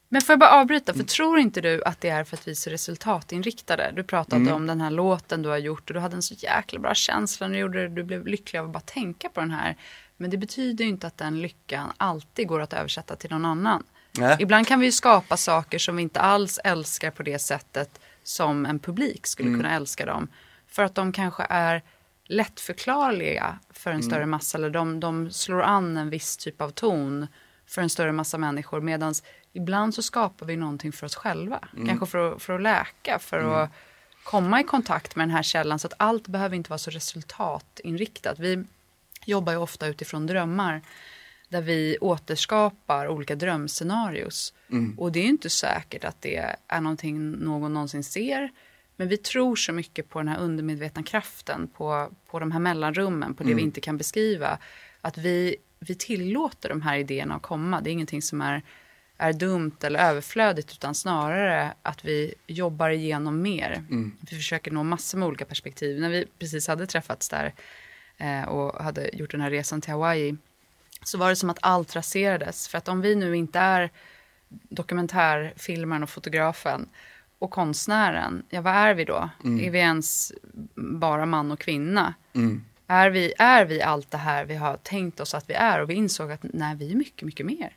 Men får jag bara avbryta, för tror inte du att det är för att vi är så resultatinriktade? Du pratade om den här låten du har gjort och du hade en så jäkla bra känsla när du gjorde det. Du blev lycklig av att bara tänka på den här. Men det betyder ju inte att den lyckan alltid går att översätta till någon annan. Nej. Ibland kan vi ju skapa saker som vi inte alls älskar på det sättet som en publik skulle kunna älska dem. För att de kanske är lättförklarliga för en större massa eller de, de slår an en viss typ av ton för en större massa människor. Medan ibland så skapar vi någonting för oss själva. Kanske för att, för att läka, för att komma i kontakt med den här källan. Så att allt behöver inte vara så resultatinriktat. Vi jobbar ju ofta utifrån drömmar. Där vi återskapar olika drömscenarios. Och det är ju inte säkert att det är någonting någon någonsin ser. Men vi tror så mycket på den här undermedvetna kraften, på, på de här mellanrummen, på det vi inte kan beskriva. Att vi vi tillåter de här idéerna att komma. Det är ingenting som är, är dumt eller överflödigt utan snarare att vi jobbar igenom mer. Vi försöker nå massor med olika perspektiv. När vi precis hade träffats där eh, och hade gjort den här resan till Hawaii så var det som att allt raserades. För att om vi nu inte är dokumentärfilmaren och fotografen och konstnären, ja vad är vi då? Är vi ens bara man och kvinna? Är, vi, är vi allt det här vi har tänkt oss att vi är? Och vi insåg att nej, vi är mycket, mycket mer.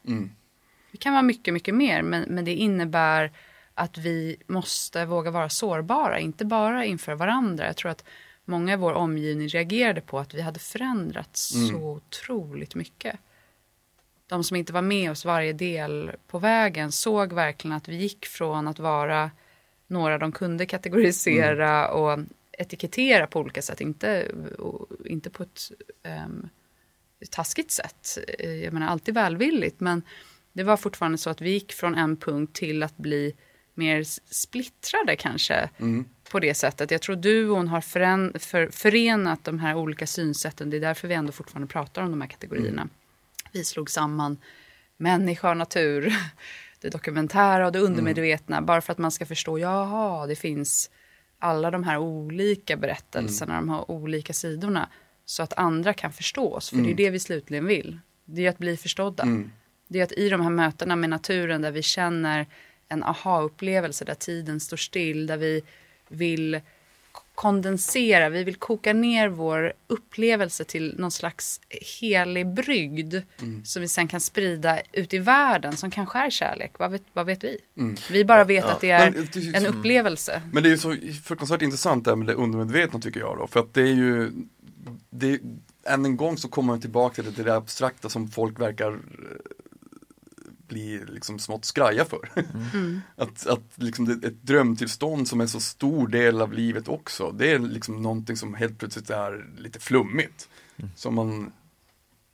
Vi kan vara mycket, mycket mer, men, men det innebär att vi måste våga vara sårbara, inte bara inför varandra. Jag tror att många i vår omgivning reagerade på att vi hade förändrats så otroligt mycket. De som inte var med oss varje del på vägen såg verkligen att vi gick från att vara några de kunde kategorisera och etikettera på olika sätt, inte, inte på ett um, taskigt sätt. Eh, Jag menar alltid välvilligt, men det var fortfarande så att vi gick från en punkt till att bli mer splittrade kanske. På det sättet. Jag tror duon har förän, för, förenat de här olika synsätten. Det är därför vi ändå fortfarande pratar om de här kategorierna. Vi slog samman människa och natur. Det dokumentära och det undermedvetna. Bara för att man ska förstå, jaha, det finns alla de här olika berättelserna, de här olika sidorna. Så att andra kan förstå oss. För det är det vi slutligen vill. Det är att bli förstådda. Det är att i de här mötena med naturen där vi känner en aha-upplevelse, där tiden står still, där vi vill kondensera, vi vill koka ner vår upplevelse till någon slags helig brygd som vi sen kan sprida ut i världen som kanske är kärlek, vad vet, vad vet vi? Vi bara vet att det är Men ju en upplevelse. Men det är ju så fruktansvärt intressant det här med det undermedvetna tycker jag då. För att det är ju, det, än en gång så kommer man tillbaka till det, till det abstrakta som folk verkar bli liksom smått skraja för. att att liksom ett drömtillstånd som är så stor del av livet också, det är liksom någonting som helt plötsligt är lite flummigt. Som man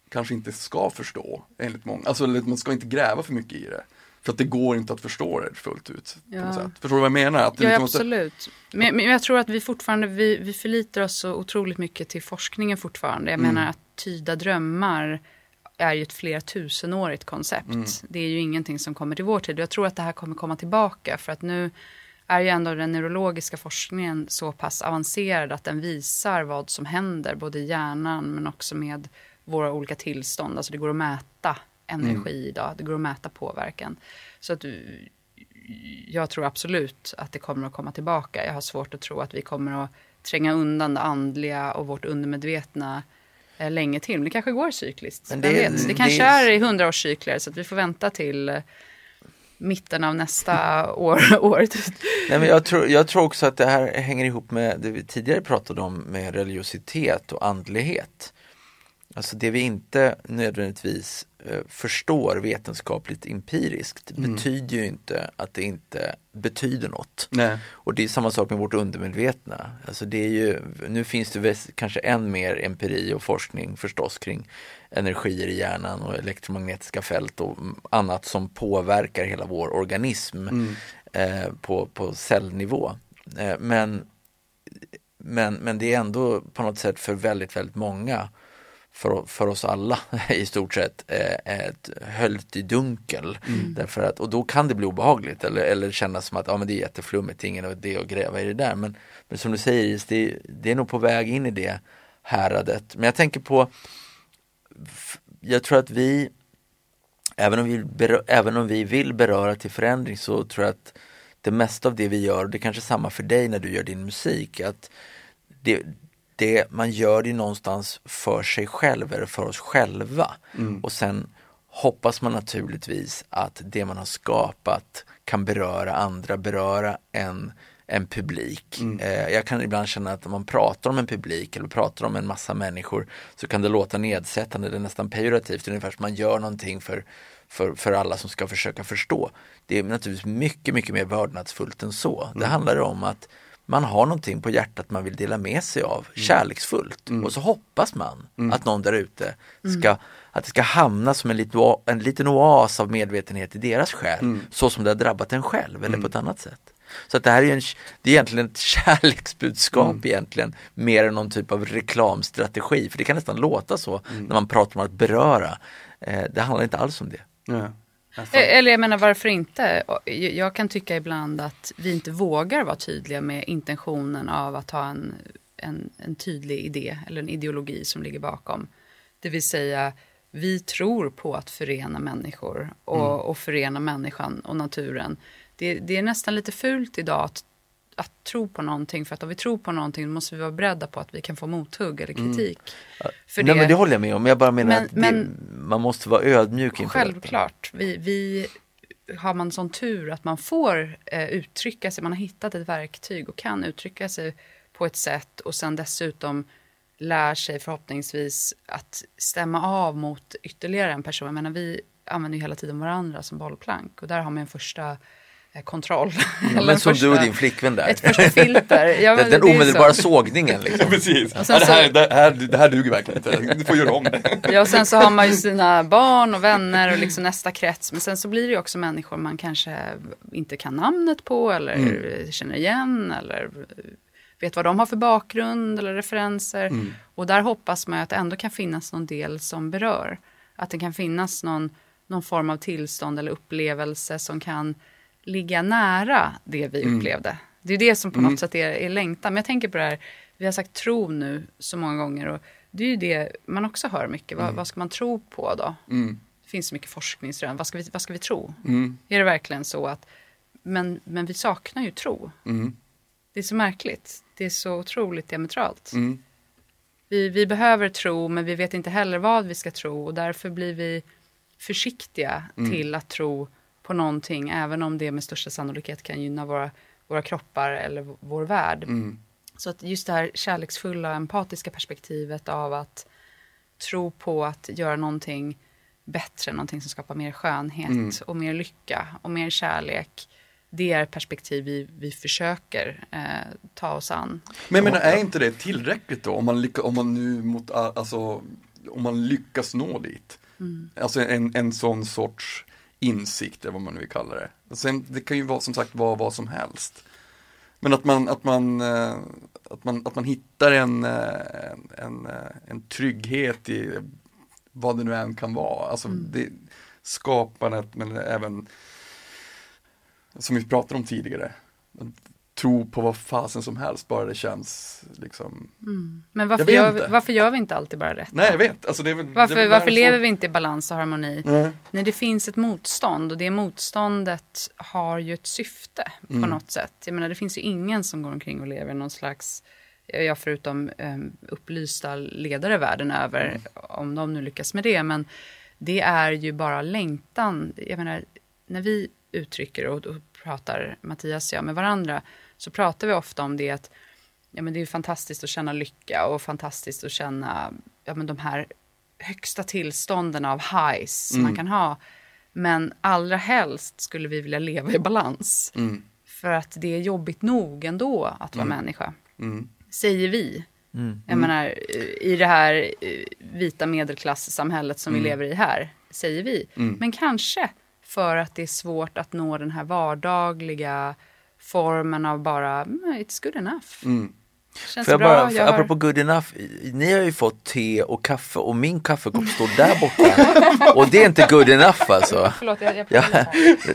kanske inte ska förstå enligt många. Alltså man ska inte gräva för mycket i det. För att det går inte att förstå det fullt ut. På Ja. Förstår du vad jag menar? Att Ja, liksom måste- absolut. Men, men jag tror att vi fortfarande, vi, vi förlitar oss så otroligt mycket till forskningen fortfarande. Jag menar att tyda drömmar är ju ett flera tusenårigt koncept. Det är ju ingenting som kommer till vår tid. Jag tror att det här kommer komma tillbaka för att nu är ju ändå den neurologiska forskningen så pass avancerad att den visar vad som händer både i hjärnan men också med våra olika tillstånd. Alltså det går att mäta energi idag, det går att mäta påverkan. Så att jag tror absolut att det kommer att komma tillbaka. Jag har svårt att tro att vi kommer att tränga undan det andliga och vårt undermedvetna länge till. Men det kanske går cykliskt. Men det- vet? Det det- kanske är i hundraårscykler så att vi får vänta till eh, mitten av nästa år. år. Nej, men jag, tror, jag tror också att det här hänger ihop med det vi tidigare pratade om med religiositet och andlighet. Alltså det vi inte nödvändigtvis eh, förstår vetenskapligt empiriskt betyder ju inte att det inte betyder något. Nej. Och det är samma sak med vårt undermedvetna. Alltså det är ju, nu finns det kanske än mer empiri och forskning förstås kring energier i hjärnan och elektromagnetiska fält och annat som påverkar hela vår organism eh, på, på cellnivå. Eh, men, men, men det är ändå på något sätt för väldigt, väldigt många för, för oss alla i stort sett eh, ett höljt i dunkel. Därför att, och då kan det bli obehagligt eller, eller kännas som att ja, men det är jätteflummigt, ingen idé att gräva i det där. Men, men som du säger Iris, det, det är nog på väg in i det häradet. Men jag tänker på, jag tror att vi Även om, vi berö- även om vi vill beröra till förändring så tror jag att det mesta av det vi gör, och det är kanske är samma för dig när du gör din musik, att det, det, man gör det någonstans för sig själv eller för oss själva. Och sen hoppas man naturligtvis att det man har skapat kan beröra andra, beröra en, en publik. Eh, jag kan ibland känna att om man pratar om en publik eller pratar om en massa människor så kan det låta nedsättande eller nästan pejorativt, ungefär som man gör någonting för, för, för alla som ska försöka förstå. Det är naturligtvis mycket, mycket mer vördnadsfullt än så. Det handlar om att man har någonting på hjärtat man vill dela med sig av kärleksfullt och så hoppas man att någon där ute ska, att det ska hamna som en liten, oa- en liten oas av medvetenhet i deras själ så som det har drabbat en själv eller på ett annat sätt. Så att det här är, en, det är egentligen ett kärleksbudskap egentligen, mer än någon typ av reklamstrategi. För det kan nästan låta så när man pratar om att beröra. Eh, det handlar inte alls om det. Ja. Eh, Eller jag menar varför inte? Jag kan tycka ibland att vi inte vågar vara tydliga med intentionen av att ha en, en, en tydlig idé eller en ideologi som ligger bakom. Det vill säga, vi tror på att förena människor och, och förena människan och naturen. Det, det är nästan lite fult idag att, att tro på någonting för att om vi tror på någonting måste vi vara beredda på att vi kan få mothugg eller kritik. För Nej men det håller jag med om, jag bara menar Men- att det, men- man måste vara ödmjuk inför detta. Självklart. Vi, vi har man sån tur att man får eh, uttrycka sig, man har hittat ett verktyg och kan uttrycka sig på ett sätt och sen dessutom lär sig förhoppningsvis att stämma av mot ytterligare en person. Jag menar, vi använder ju hela tiden varandra som bollplank och där har man en första kontroll. Ja, Eller men en som första, du och din flickvän där. Ett första filter. Ja, den den omedelbara så. sågningen liksom. Precis. Ja, det, här, så- det, här, det här duger verkligen inte. Du får göra om det. Ja, och sen så har man ju sina barn och vänner och liksom nästa krets. Men sen så blir det ju också människor man kanske inte kan namnet på eller känner igen eller vet vad de har för bakgrund eller referenser. Och där hoppas man ju att det ändå kan finnas någon del som berör. Att det kan finnas någon, någon form av tillstånd eller upplevelse som kan ligga nära det vi upplevde. Det är det som på något sätt är, är längtan. Men jag tänker på det här, vi har sagt tro nu så många gånger. Och det är ju det man också hör mycket. Vad, vad ska man tro på då? Mm. Det finns så mycket forskningsrön. Vad ska vi, vad ska vi tro? Mm. Är det verkligen så att... Men, men vi saknar ju tro. Mm. Det är så märkligt. Det är så otroligt diametralt. Mm. Vi, vi behöver tro, men vi vet inte heller vad vi ska tro. Och därför blir vi försiktiga Mm. till att tro på någonting. Även om det med största sannolikhet kan gynna våra, våra kroppar eller vår värld. Mm. Så att just det här kärleksfulla, empatiska perspektivet av att tro på att göra någonting bättre, någonting som skapar mer skönhet Mm. och mer lycka och mer kärlek. Det är perspektiv vi, vi försöker eh, ta oss an. Men menar, är inte det tillräckligt då? Om man, lycka, om man nu mot, alltså, om man lyckas nå dit. Alltså en, en sån sorts insikt, eller vad man nu vill kalla det. Sen, det kan ju vara som sagt vara vad som helst. Men att man, att man, eh, att man, att man hittar en, eh, en, eh, en trygghet i vad det nu än kan vara. Alltså det, skapandet men även som vi pratade om tidigare. Tro på vad fasen som helst bara det känns liksom Men varför gör, vi, varför gör vi inte alltid bara rätt? Nej jag vet, alltså väl, Varför, varför lever vi inte i balans och harmoni? Nej. Nej, det finns ett motstånd och det motståndet har ju ett syfte på Mm. något sätt. Jag menar, det finns ju ingen som går omkring och lever i någon slags, ja förutom um, upplysta ledare världen över, Mm. om de nu lyckas med det, men det är ju bara längtan. Jag menar, när vi uttrycker och, och pratar, Mattias och jag, med varandra, så pratar vi ofta om det att ja, men det är fantastiskt att känna lycka och fantastiskt att känna ja, men de här högsta tillstånden av highs som man kan ha. Men allra helst skulle vi vilja leva i balans. Mm. För att det är jobbigt nog ändå att vara människa. Mm. Säger vi. Jag menar, eh, i det här eh, vita medelklasssamhället som vi lever i här, säger vi. Men kanske för att det är svårt att nå den här vardagliga formen av bara, mm, it's good enough. Mm. Känns jag bra, bara, jag har- apropå good enough, ni har ju fått te och kaffe och min kaffekopp står där borta. och det är inte good enough alltså. Förlåt, jag, jag Ja,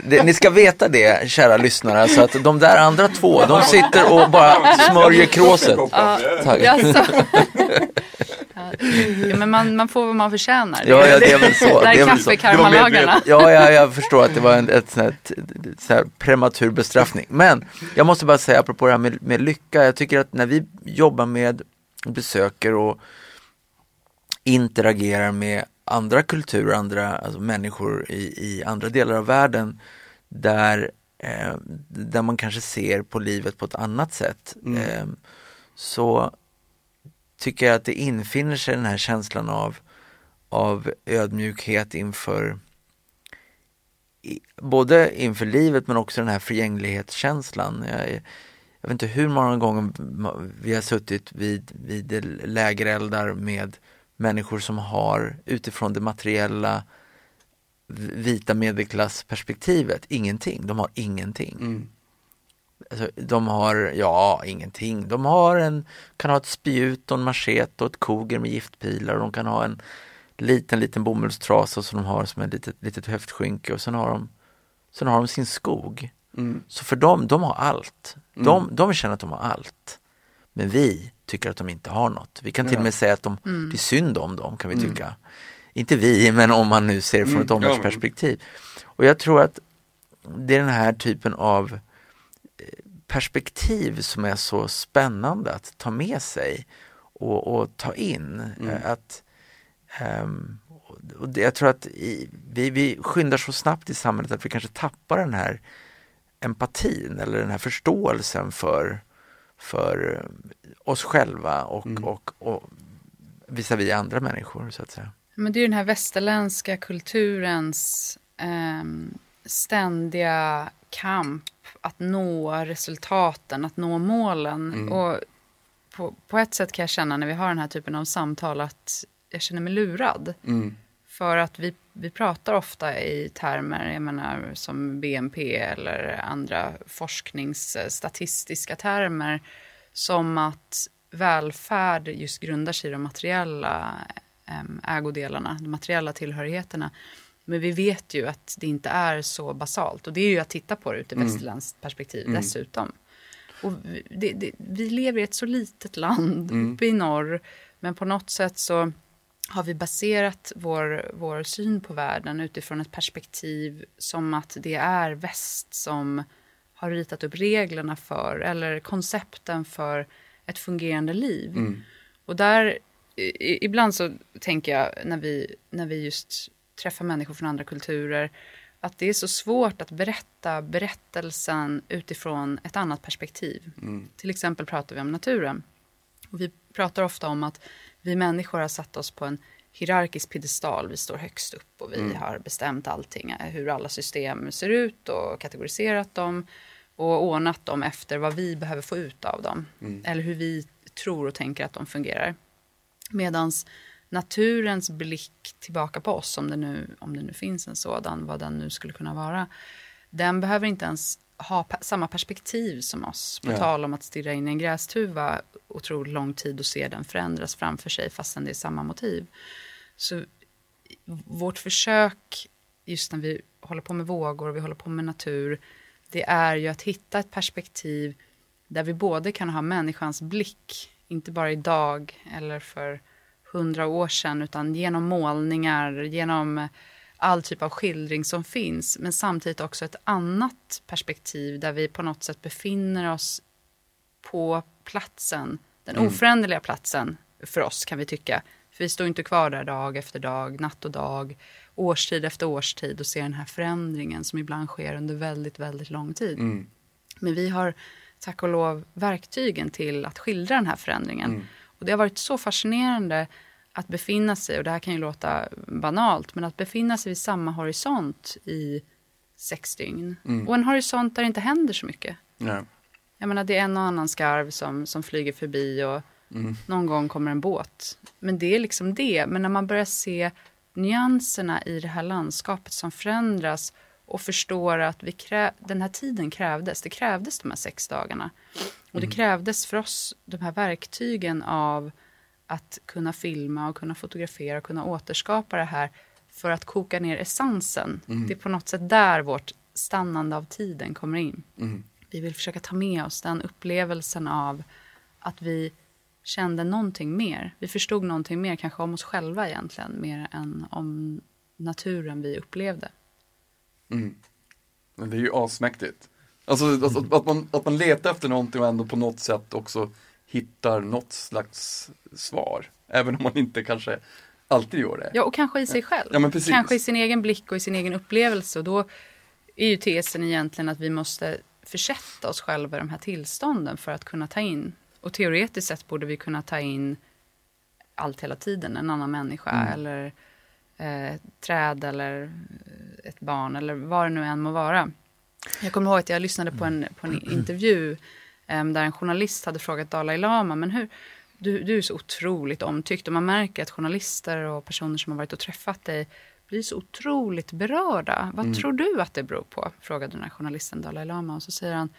det, ni ska veta det, kära lyssnare, så att de där andra två, de sitter och bara smörjer kråset. Tack. Jaså? Ja, ja, men man, man får vad man förtjänar. Ja, ja, det är väl så. Det är kaffekarmalagarna. Ja, ja, jag förstår att det var en ett sån här, t- sån här prematur bestraffning. Men jag måste bara säga, apropå det här med, med lycka, jag tycker att när vi jobbar med besöker och interagerar med andra kulturer, andra alltså människor i, i andra delar av världen där, eh, där man kanske ser på livet på ett annat sätt. Eh, så tycker jag att det infinner sig den här känslan av, av ödmjukhet inför i, både inför livet men också den här förgänglighetskänslan. Jag, jag vet inte hur många gånger vi har suttit vid, vid lägereldar med människor som har utifrån det materiella vita medelklassperspektivet ingenting. De har ingenting. Mm. Alltså, de har, ja, ingenting. De har en, kan ha ett spjut och en machete och ett koger med giftpilar och de kan ha en liten, liten bomullstrasa som de har som ett litet, litet höftskynke och sen har de, sen har de sin skog. Mm. Så för dem, de har allt. De, de känner att de har allt. Men vi tycker att de inte har något. Vi kan till och med säga att de, det är synd om dem kan vi tycka. Inte vi, men om man nu ser det från ett Mm, ja, omvärldsperspektiv. Och jag tror att det är den här typen av eh, perspektiv som är så spännande att ta med sig och, och ta in. Eh, Att, ehm, och det, jag tror att i, vi, vi skyndar så snabbt i samhället att vi kanske tappar den här empatin eller den här förståelsen för, för oss själva och, och, och visavi andra människor så att säga. Men det är den här västerländska kulturens ehm, ständiga kamp att nå resultaten, att nå målen. Och på, på ett sätt kan jag känna när vi har den här typen av samtal att jag känner mig lurad. Mm. För att vi, vi pratar ofta i termer jag menar, som BNP eller andra forskningsstatistiska termer. Som att välfärd just grundar sig i de materiella ägodelarna, de materiella tillhörigheterna. Men vi vet ju att det inte är så basalt. Och det är ju att titta på det ur ett västerländskt perspektiv dessutom. Och vi, det, det, vi lever i ett så litet land uppe i norr. Men på något sätt så har vi baserat vår, vår syn på världen utifrån ett perspektiv som att det är väst som har ritat upp reglerna för, eller koncepten för ett fungerande liv. Och där, i, ibland så tänker jag när vi, när vi just träffar människor från andra kulturer, att det är så svårt att berätta berättelsen utifrån ett annat perspektiv. Till exempel pratar vi om naturen. Och vi pratar ofta om att vi människor har satt oss på en hierarkisk piedestal. Vi står högst upp och vi har bestämt allting, eh, hur alla system ser ut och kategoriserat dem och ordnat dem efter vad vi behöver få ut av dem. Eller hur vi tror och tänker att de fungerar. Medans naturens blick tillbaka på oss, om det, nu, om det nu finns en sådan, vad den nu skulle kunna vara, den behöver inte ens ha samma perspektiv som oss. På Ja. tal om att stirra in i en grästuva otroligt lång tid och se den förändras framför sig fastän det är samma motiv. Så vårt försök, just när vi håller på med vågor och vi håller på med natur, det är ju att hitta ett perspektiv där vi både kan ha människans blick, inte bara idag eller för hundra år sedan, utan genom målningar, genom all typ av skildring som finns, men samtidigt också ett annat perspektiv där vi på något sätt befinner oss på platsen, den oföränderliga platsen för oss kan vi tycka. För vi står inte kvar där dag efter dag, natt och dag, årstid efter årstid och ser den här förändringen som ibland sker under väldigt, väldigt lång tid. Men vi har tack och lov verktygen till att skildra den här förändringen. Och det har varit så fascinerande att befinna sig, och det här kan ju låta banalt, men att befinna sig vid samma horisont i sex dygn. Och en horisont där det inte händer så mycket. Nej. Jag menar, det är en och annan skarv som, som flyger förbi och någon gång kommer en båt. Men det är liksom det. Men när man börjar se nyanserna i det här landskapet som förändras och förstår att vi krä- den här tiden krävdes. Det krävdes de här sex dagarna. Och det krävdes för oss de här verktygen av att kunna filma och kunna fotografera och kunna återskapa det här för att koka ner essensen. Det är på något sätt där vårt stannande av tiden kommer in. Vi vill försöka ta med oss den upplevelsen av att vi kände någonting mer. Vi förstod någonting mer, kanske om oss själva egentligen, mer än om naturen vi upplevde. Men det är ju asmäktigt. Alltså, alltså att, man, att man letar efter någonting och ändå på något sätt också hittar något slags svar. Även om man inte kanske alltid gör det. Ja, och kanske i sig själv. Ja, men precis. Kanske i sin egen blick och i sin egen upplevelse. Och då är ju tesen egentligen att vi måste försätta oss själva i de här tillstånden för att kunna ta in. Och teoretiskt sett borde vi kunna ta in allt hela tiden. En annan människa Mm. eller eh, träd eller eh, ett barn eller vad det nu än må vara. Jag kommer ihåg att jag lyssnade på en, på en intervju där en journalist hade frågat Dalai Lama, men hur, du, du är så otroligt omtyckt och man märker att journalister och personer som har varit och träffat dig blir så otroligt berörda. Vad tror du att det beror på? Frågade den här journalisten Dalai Lama och så säger han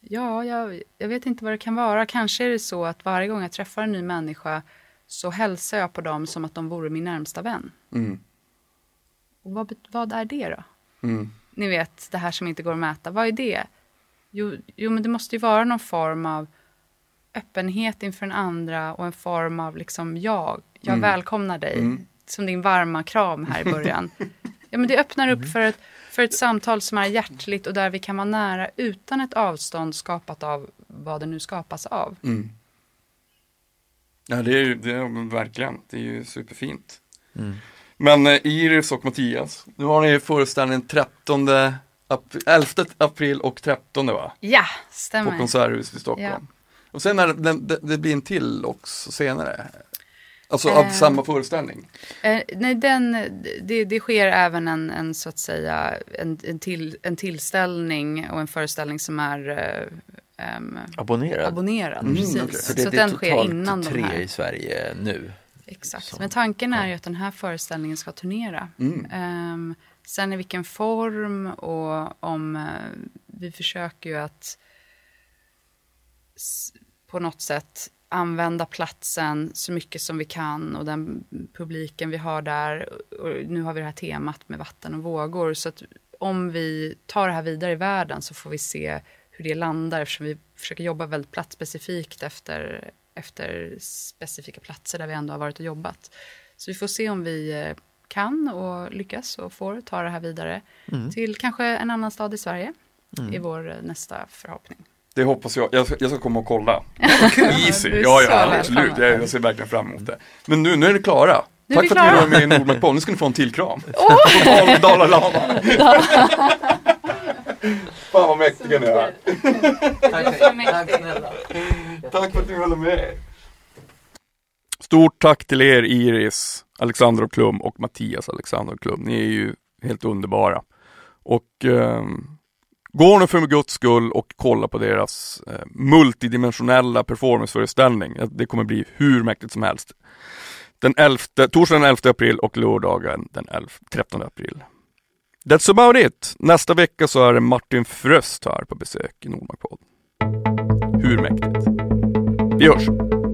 Ja, jag, jag vet inte vad det kan vara. Kanske är det så att varje gång jag träffar en ny människa så hälsar jag på dem som att de vore min närmsta vän. Mm. Och vad, vad är det då? Mm. Ni vet, det här som inte går att mäta. Vad är det? Jo, jo, men det måste ju vara någon form av öppenhet inför den andra och en form av liksom jag. Jag Mm. välkomnar dig. Mm. Som din varma kram här i början. ja, men det öppnar upp för ett, för ett samtal som är hjärtligt och där vi kan vara nära utan ett avstånd skapat av vad det nu skapas av. Mm. Ja, det är ju det är, verkligen. Det är ju superfint. Mm. Men eh, Iris och Mattias, nu har ni föreställningen 13 april, 11 april och 13 va? Ja, På stämmer. Konserthuset i Stockholm. Ja. Och sen är det, det, det blir en till också senare. Alltså av Eh. samma föreställning. Eh, nej, den, det, det sker även en, en så att säga en, en, till, en tillställning och en föreställning som är eh, Abonnerad. abonnerad. Mm, precis. okej. Så Så, det, att det är den sker innan de tre här. i Sverige nu. Exakt. Så. Men tanken är ju att den här föreställningen ska turnera. Mm. Sen i vilken form och om eh, vi försöker ju att på något sätt använda platsen så mycket som vi kan och den publiken vi har där. Och nu har vi det här temat med vatten och vågor. Så att om vi tar det här vidare i världen så får vi se hur det landar eftersom vi försöker jobba väldigt platsspecifikt efter, efter specifika platser där vi ändå har varit och jobbat. Så vi får se om vi eh, kan och lyckas och får ta det här vidare till kanske en annan stad i Sverige i vår eh, nästa förhoppning. Det hoppas jag. Jag ska, jag ska komma och kolla. Easy. Ja, ja, absolut. Jag, jag ser verkligen fram emot det. Men nu, nu är det klara. Nu Tack för att ni klara. var med i Nordmark Nu ska ni få en till kram. Av Dalai Lama. Fan vad mäktiga ni är. Tack snälla. Tack för att ni håller med. Stort tack till er Iris, Alexander Klum och Mattias Alexander Klum. Ni är ju helt underbara. Och eh, gå nu för guds skull och kolla på deras eh, multidimensionella performanceföreställning. Det kommer bli hur mäktigt som helst. Den 11, torsdagen den 11 april och lördagen den 11, 13 april. That's about it. Nästa vecka så är det Martin Fröst här på besök i Nordmarkpodden. Hur mäktigt? Vi hörs!